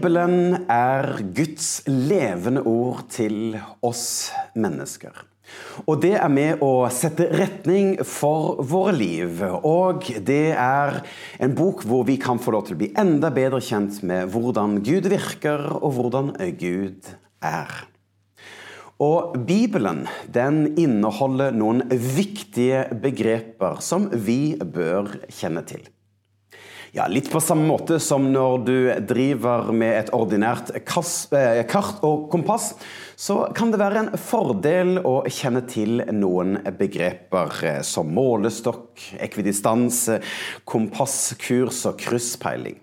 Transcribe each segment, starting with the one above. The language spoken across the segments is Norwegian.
Bibelen er Guds levende ord til oss mennesker. Og det er med å sette retning for våre liv. Og det er en bok hvor vi kan få lov til å bli enda bedre kjent med hvordan Gud virker, og hvordan Gud er. Og Bibelen den inneholder noen viktige begreper som vi bør kjenne til. Ja, Litt på samme måte som når du driver med et ordinært eh, kart og kompass, så kan det være en fordel å kjenne til noen begreper eh, som målestokk, ekvidistanse, kompasskurs og krysspeiling.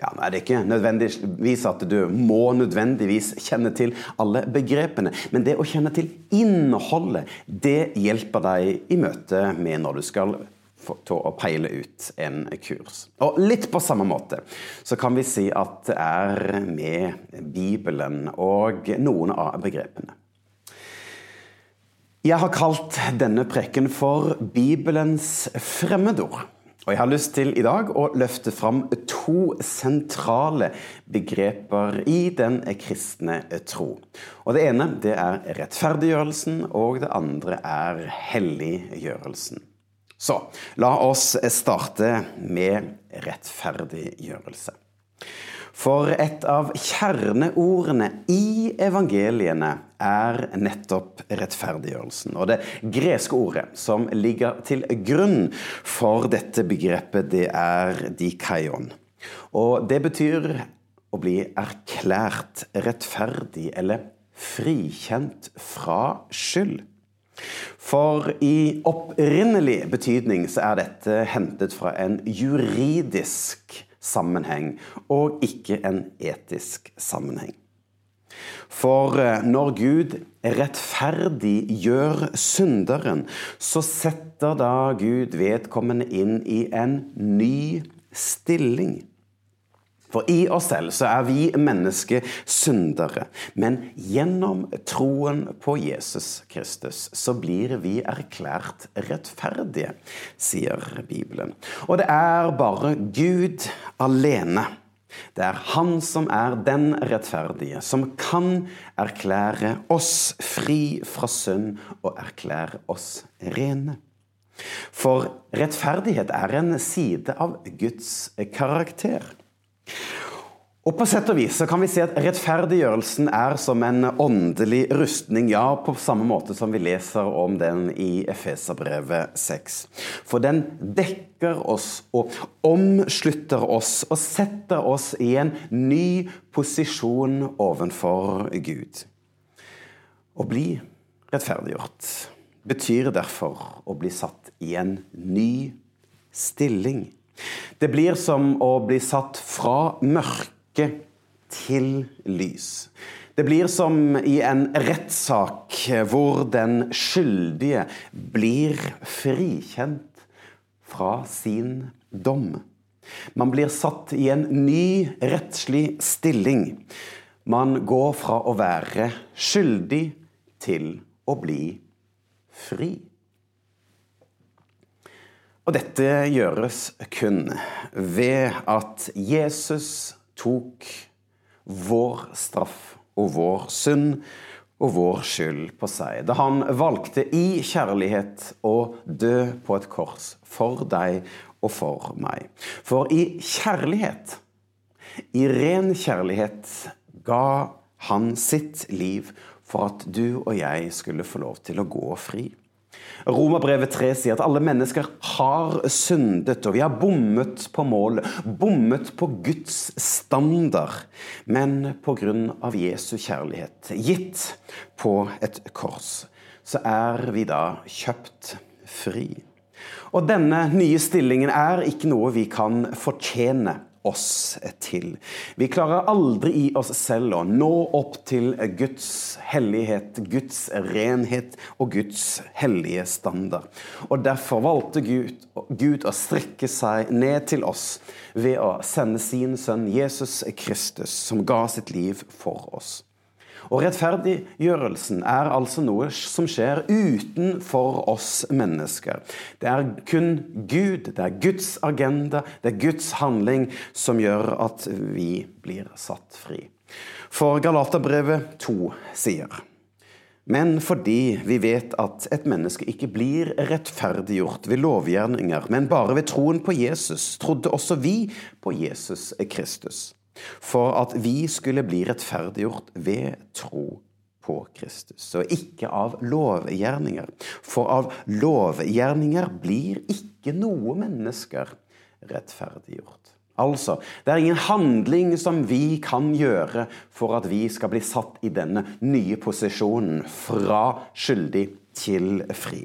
Ja, nå er det ikke nødvendigvis at du må nødvendigvis kjenne til alle begrepene, men det å kjenne til innholdet, det hjelper deg i møte med når du skal til å peile ut en kurs. Og litt på samme måte så kan vi si at det er med Bibelen og noen av begrepene. Jeg har kalt denne preken for Bibelens fremmedord. Og jeg har lyst til i dag å løfte fram to sentrale begreper i den kristne tro. Og Det ene det er rettferdiggjørelsen, og det andre er helliggjørelsen. Så la oss starte med rettferdiggjørelse. For et av kjerneordene i evangeliene er nettopp rettferdiggjørelsen. Og det greske ordet som ligger til grunn for dette begrepet, det er dikaion. Og det betyr å bli erklært rettferdig eller frikjent fra skyld. For i opprinnelig betydning så er dette hentet fra en juridisk sammenheng, og ikke en etisk sammenheng. For eh, når Gud rettferdig gjør synderen, så setter da Gud vedkommende inn i en ny stilling. For i oss selv så er vi mennesker syndere. Men gjennom troen på Jesus Kristus så blir vi erklært rettferdige, sier Bibelen. Og det er bare Gud alene. Det er Han som er den rettferdige, som kan erklære oss fri fra synd og erklære oss rene. For rettferdighet er en side av Guds karakter. Og På sett og vis kan vi si at rettferdiggjørelsen er som en åndelig rustning, ja, på samme måte som vi leser om den i Efeserbrevet 6. For den dekker oss og omslutter oss og setter oss i en ny posisjon ovenfor Gud. Å bli rettferdiggjort betyr derfor å bli satt i en ny stilling. Det blir som å bli satt fra mørke til lys. Det blir som i en rettssak hvor den skyldige blir frikjent fra sin dom. Man blir satt i en ny rettslig stilling. Man går fra å være skyldig til å bli fri. Og dette gjøres kun ved at Jesus tok vår straff og vår synd og vår skyld på seg. Da han valgte i kjærlighet å dø på et kors for deg og for meg. For i kjærlighet, i ren kjærlighet, ga han sitt liv for at du og jeg skulle få lov til å gå fri. Romerbrevet 3 sier at alle mennesker har syndet, og vi har bommet på målet, bommet på Guds standard. Men pga. Jesu kjærlighet, gitt på et kors, så er vi da kjøpt fri. Og denne nye stillingen er ikke noe vi kan fortjene oss til. Vi klarer aldri i oss selv å nå opp til Guds hellighet, Guds renhet og Guds hellige standard. Og Derfor valgte Gud, Gud å strekke seg ned til oss ved å sende sin sønn Jesus Kristus, som ga sitt liv for oss. Og rettferdiggjørelsen er altså noe som skjer utenfor oss mennesker. Det er kun Gud, det er Guds agenda, det er Guds handling som gjør at vi blir satt fri. For Galaterbrevet 2 sier men fordi vi vet at et menneske ikke blir rettferdiggjort ved lovgjerninger, men bare ved troen på Jesus, trodde også vi på Jesus Kristus for at vi skulle bli rettferdiggjort ved tro på Kristus, og ikke av lovgjerninger. For av lovgjerninger blir ikke noe mennesker rettferdiggjort. Altså, det er ingen handling som vi kan gjøre for at vi skal bli satt i denne nye posisjonen, fra skyldig til fri.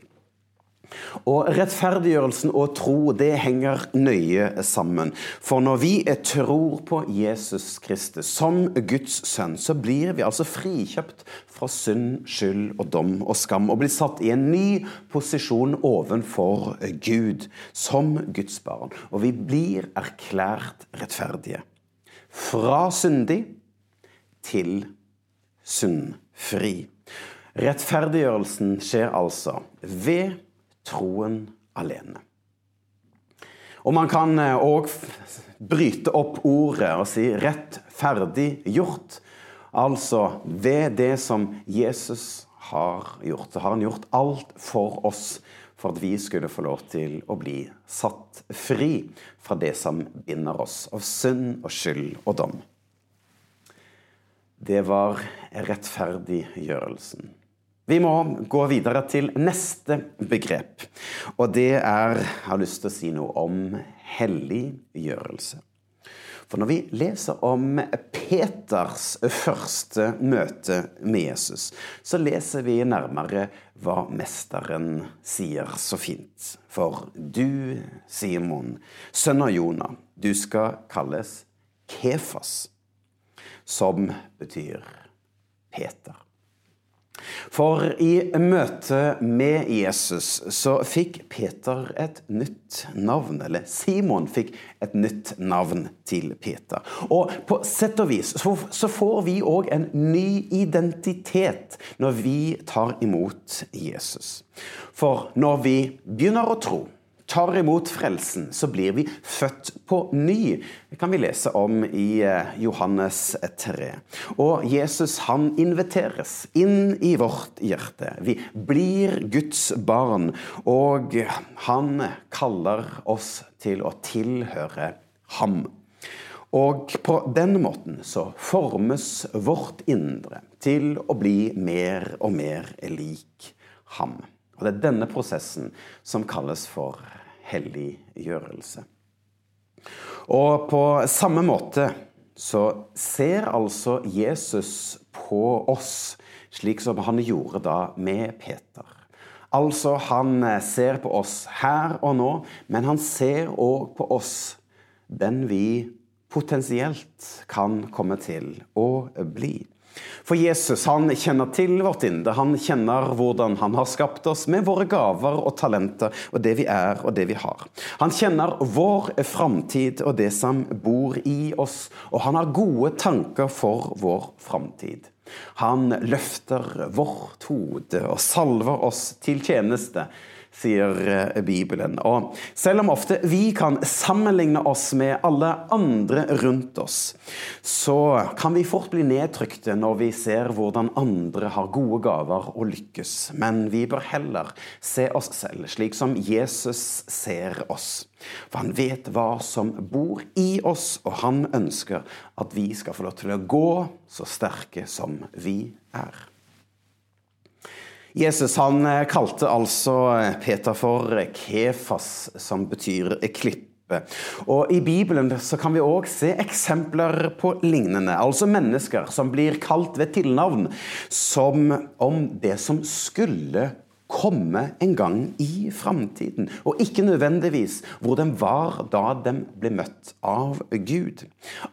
Og rettferdiggjørelsen og tro det henger nøye sammen. For når vi tror på Jesus Kristus som Guds sønn, så blir vi altså frikjøpt fra synd, skyld og dom og skam, og blir satt i en ny posisjon ovenfor Gud som Guds barn. Og vi blir erklært rettferdige. Fra syndig til syndfri. Rettferdiggjørelsen skjer altså ved troen alene. Og man kan òg eh, bryte opp ordet og si 'rettferdig gjort'. Altså ved det som Jesus har gjort. Så har han gjort alt for oss for at vi skulle få lov til å bli satt fri fra det som binder oss av synd og skyld og dom. Det var rettferdiggjørelsen. Vi må gå videre til neste begrep, og det er Jeg har lyst til å si noe om helliggjørelse. For når vi leser om Peters første møte med Jesus, så leser vi nærmere hva mesteren sier så fint. For du, Simon, sønn av Jonah, du skal kalles Kefas, som betyr Peter. For i møte med Jesus så fikk Peter et nytt navn. Eller Simon fikk et nytt navn til Peter. Og på sett og vis så får vi òg en ny identitet når vi tar imot Jesus. For når vi begynner å tro tar imot frelsen, så blir vi født på ny. Det kan vi lese om i eh, Johannes 3. Og Jesus han inviteres inn i vårt hjerte. Vi blir Guds barn, og han kaller oss til å tilhøre ham. Og på den måten så formes vårt indre til å bli mer og mer lik ham. Og Det er denne prosessen som kalles for helliggjørelse. Og på samme måte så ser altså Jesus på oss slik som han gjorde da med Peter. Altså, han ser på oss her og nå, men han ser òg på oss, den vi potensielt kan komme til å bli. For Jesus han kjenner til vårt indre. Han kjenner hvordan han har skapt oss med våre gaver og talenter og det vi er og det vi har. Han kjenner vår framtid og det som bor i oss, og han har gode tanker for vår framtid. Han løfter vårt hode og salver oss til tjeneste sier eh, Bibelen. Og selv om ofte vi kan sammenligne oss med alle andre rundt oss, så kan vi fort bli nedtrykte når vi ser hvordan andre har gode gaver og lykkes. Men vi bør heller se oss selv slik som Jesus ser oss. For han vet hva som bor i oss, og han ønsker at vi skal få lov til å gå så sterke som vi er. Jesus han eh, kalte altså eh, Peter for Kefas, som betyr klippe. Og I Bibelen så kan vi òg se eksempler på lignende. Altså mennesker som blir kalt ved tilnavn som om det som skulle komme en gang i framtiden, og ikke nødvendigvis hvor de var da de ble møtt av Gud.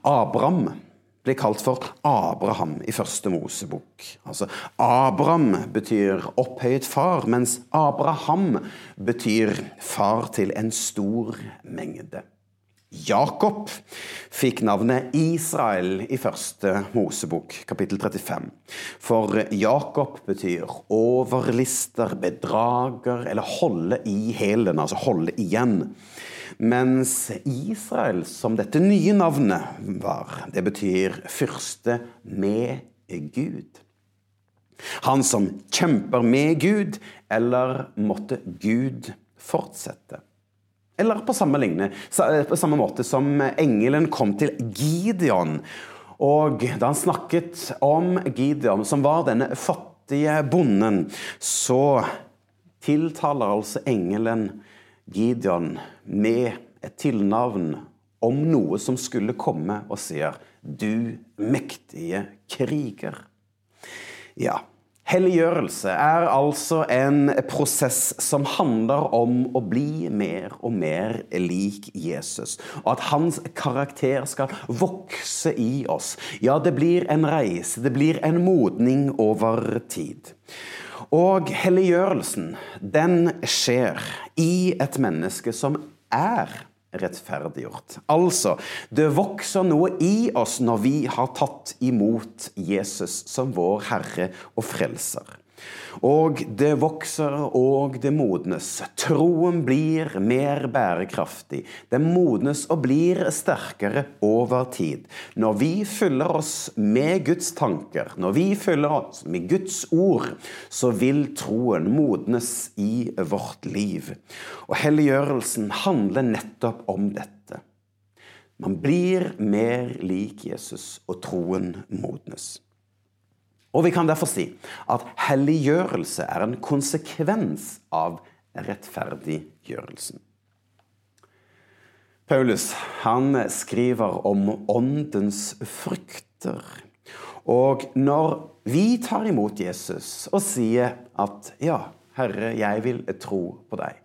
Abraham blir kalt for Abraham i første Mosebok. Altså, Abraham betyr opphøyet far, mens Abraham betyr far til en stor mengde. Jakob fikk navnet Israel i første Mosebok, kapittel 35. For Jakob betyr overlister, bedrager eller holde i hælen, altså holde igjen. Mens Israel, som dette nye navnet var, det betyr fyrste med Gud. Han som kjemper med Gud, eller måtte Gud fortsette? Eller på samme, lignende, på samme måte som engelen kom til Gideon. Og da han snakket om Gideon, som var denne fattige bonden, så tiltaler altså engelen Gideon med et tilnavn om noe som skulle komme, og sier 'du mektige kriger'. Ja, Helliggjørelse er altså en prosess som handler om å bli mer og mer lik Jesus. Og at hans karakter skal vokse i oss. Ja, det blir en reise, det blir en modning over tid. Og helliggjørelsen, den skjer i et menneske som er rettferdiggjort. Altså, det vokser noe i oss når vi har tatt imot Jesus som vår Herre og Frelser. Og det vokser og det modnes. Troen blir mer bærekraftig. Den modnes og blir sterkere over tid. Når vi fyller oss med Guds tanker, når vi fyller oss med Guds ord, så vil troen modnes i vårt liv. Og helliggjørelsen handler nettopp om dette. Man blir mer lik Jesus, og troen modnes. Og vi kan derfor si at helliggjørelse er en konsekvens av rettferdiggjørelsen. Paulus han skriver om åndens frukter. Og når vi tar imot Jesus og sier at 'Ja, Herre, jeg vil tro på deg',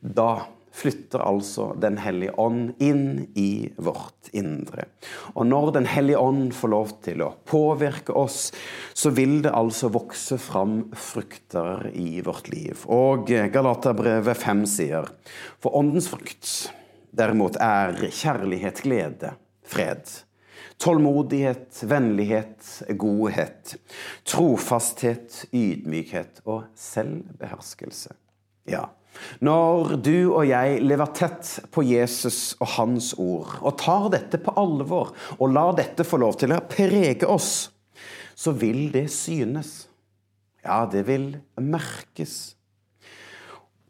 da flytter altså Den hellige ånd inn i vårt indre. Og når Den hellige ånd får lov til å påvirke oss, så vil det altså vokse fram frukter i vårt liv. Og Galaterbrevet 5 sier For åndens frukt derimot er kjærlighet, glede, fred. Tålmodighet, vennlighet, godhet, trofasthet, ydmykhet og selvbeherskelse. Ja, når du og jeg lever tett på Jesus og hans ord, og tar dette på alvor, og lar dette få lov til å prege oss, så vil det synes. Ja, det vil merkes.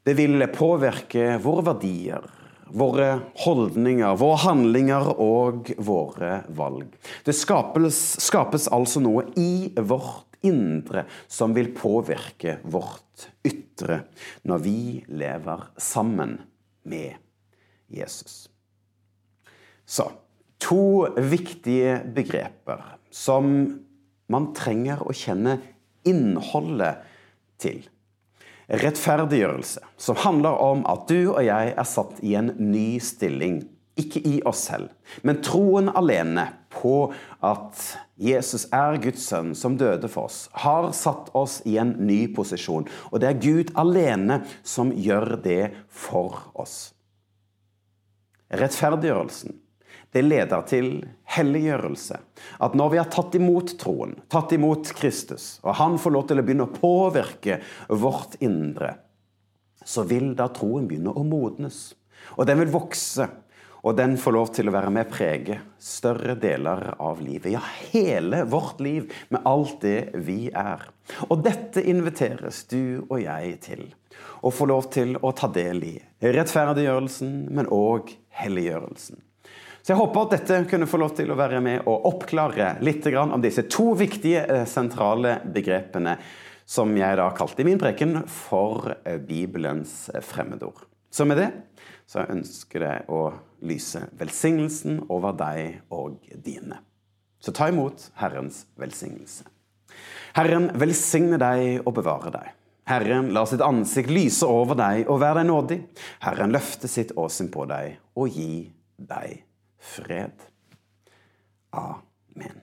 Det vil påvirke våre verdier, våre holdninger, våre handlinger og våre valg. Det skapes, skapes altså noe i vårt indre som vil påvirke vårt ytre når vi lever sammen med Jesus. Så to viktige begreper som man trenger å kjenne innholdet til. Rettferdiggjørelse, som handler om at du og jeg er satt i en ny stilling ikke i oss selv, men troen alene på at Jesus er Guds sønn som døde for oss, har satt oss i en ny posisjon. Og det er Gud alene som gjør det for oss. Rettferdiggjørelsen det leder til helliggjørelse. At når vi har tatt imot troen, tatt imot Kristus, og han får lov til å begynne å påvirke vårt indre, så vil da troen begynne å modnes. Og den vil vokse og den får lov til å være med prege større deler av livet. Ja, hele vårt liv med alt det vi er. Og dette inviteres du og jeg til. Å få lov til å ta del i rettferdiggjørelsen, men òg helliggjørelsen. Så jeg håper at dette kunne få lov til å være med og oppklare litt om disse to viktige eh, sentrale begrepene som jeg da kalte i min preken for eh, Bibelens fremmedord. Så med det så ønsker jeg å lyse velsignelsen over deg og dine. Så ta imot Herrens velsignelse. Herren velsigne deg og bevare deg. Herren lar sitt ansikt lyse over deg og være deg nådig. Herren løfte sitt åsyn på deg og gi deg fred. Amen.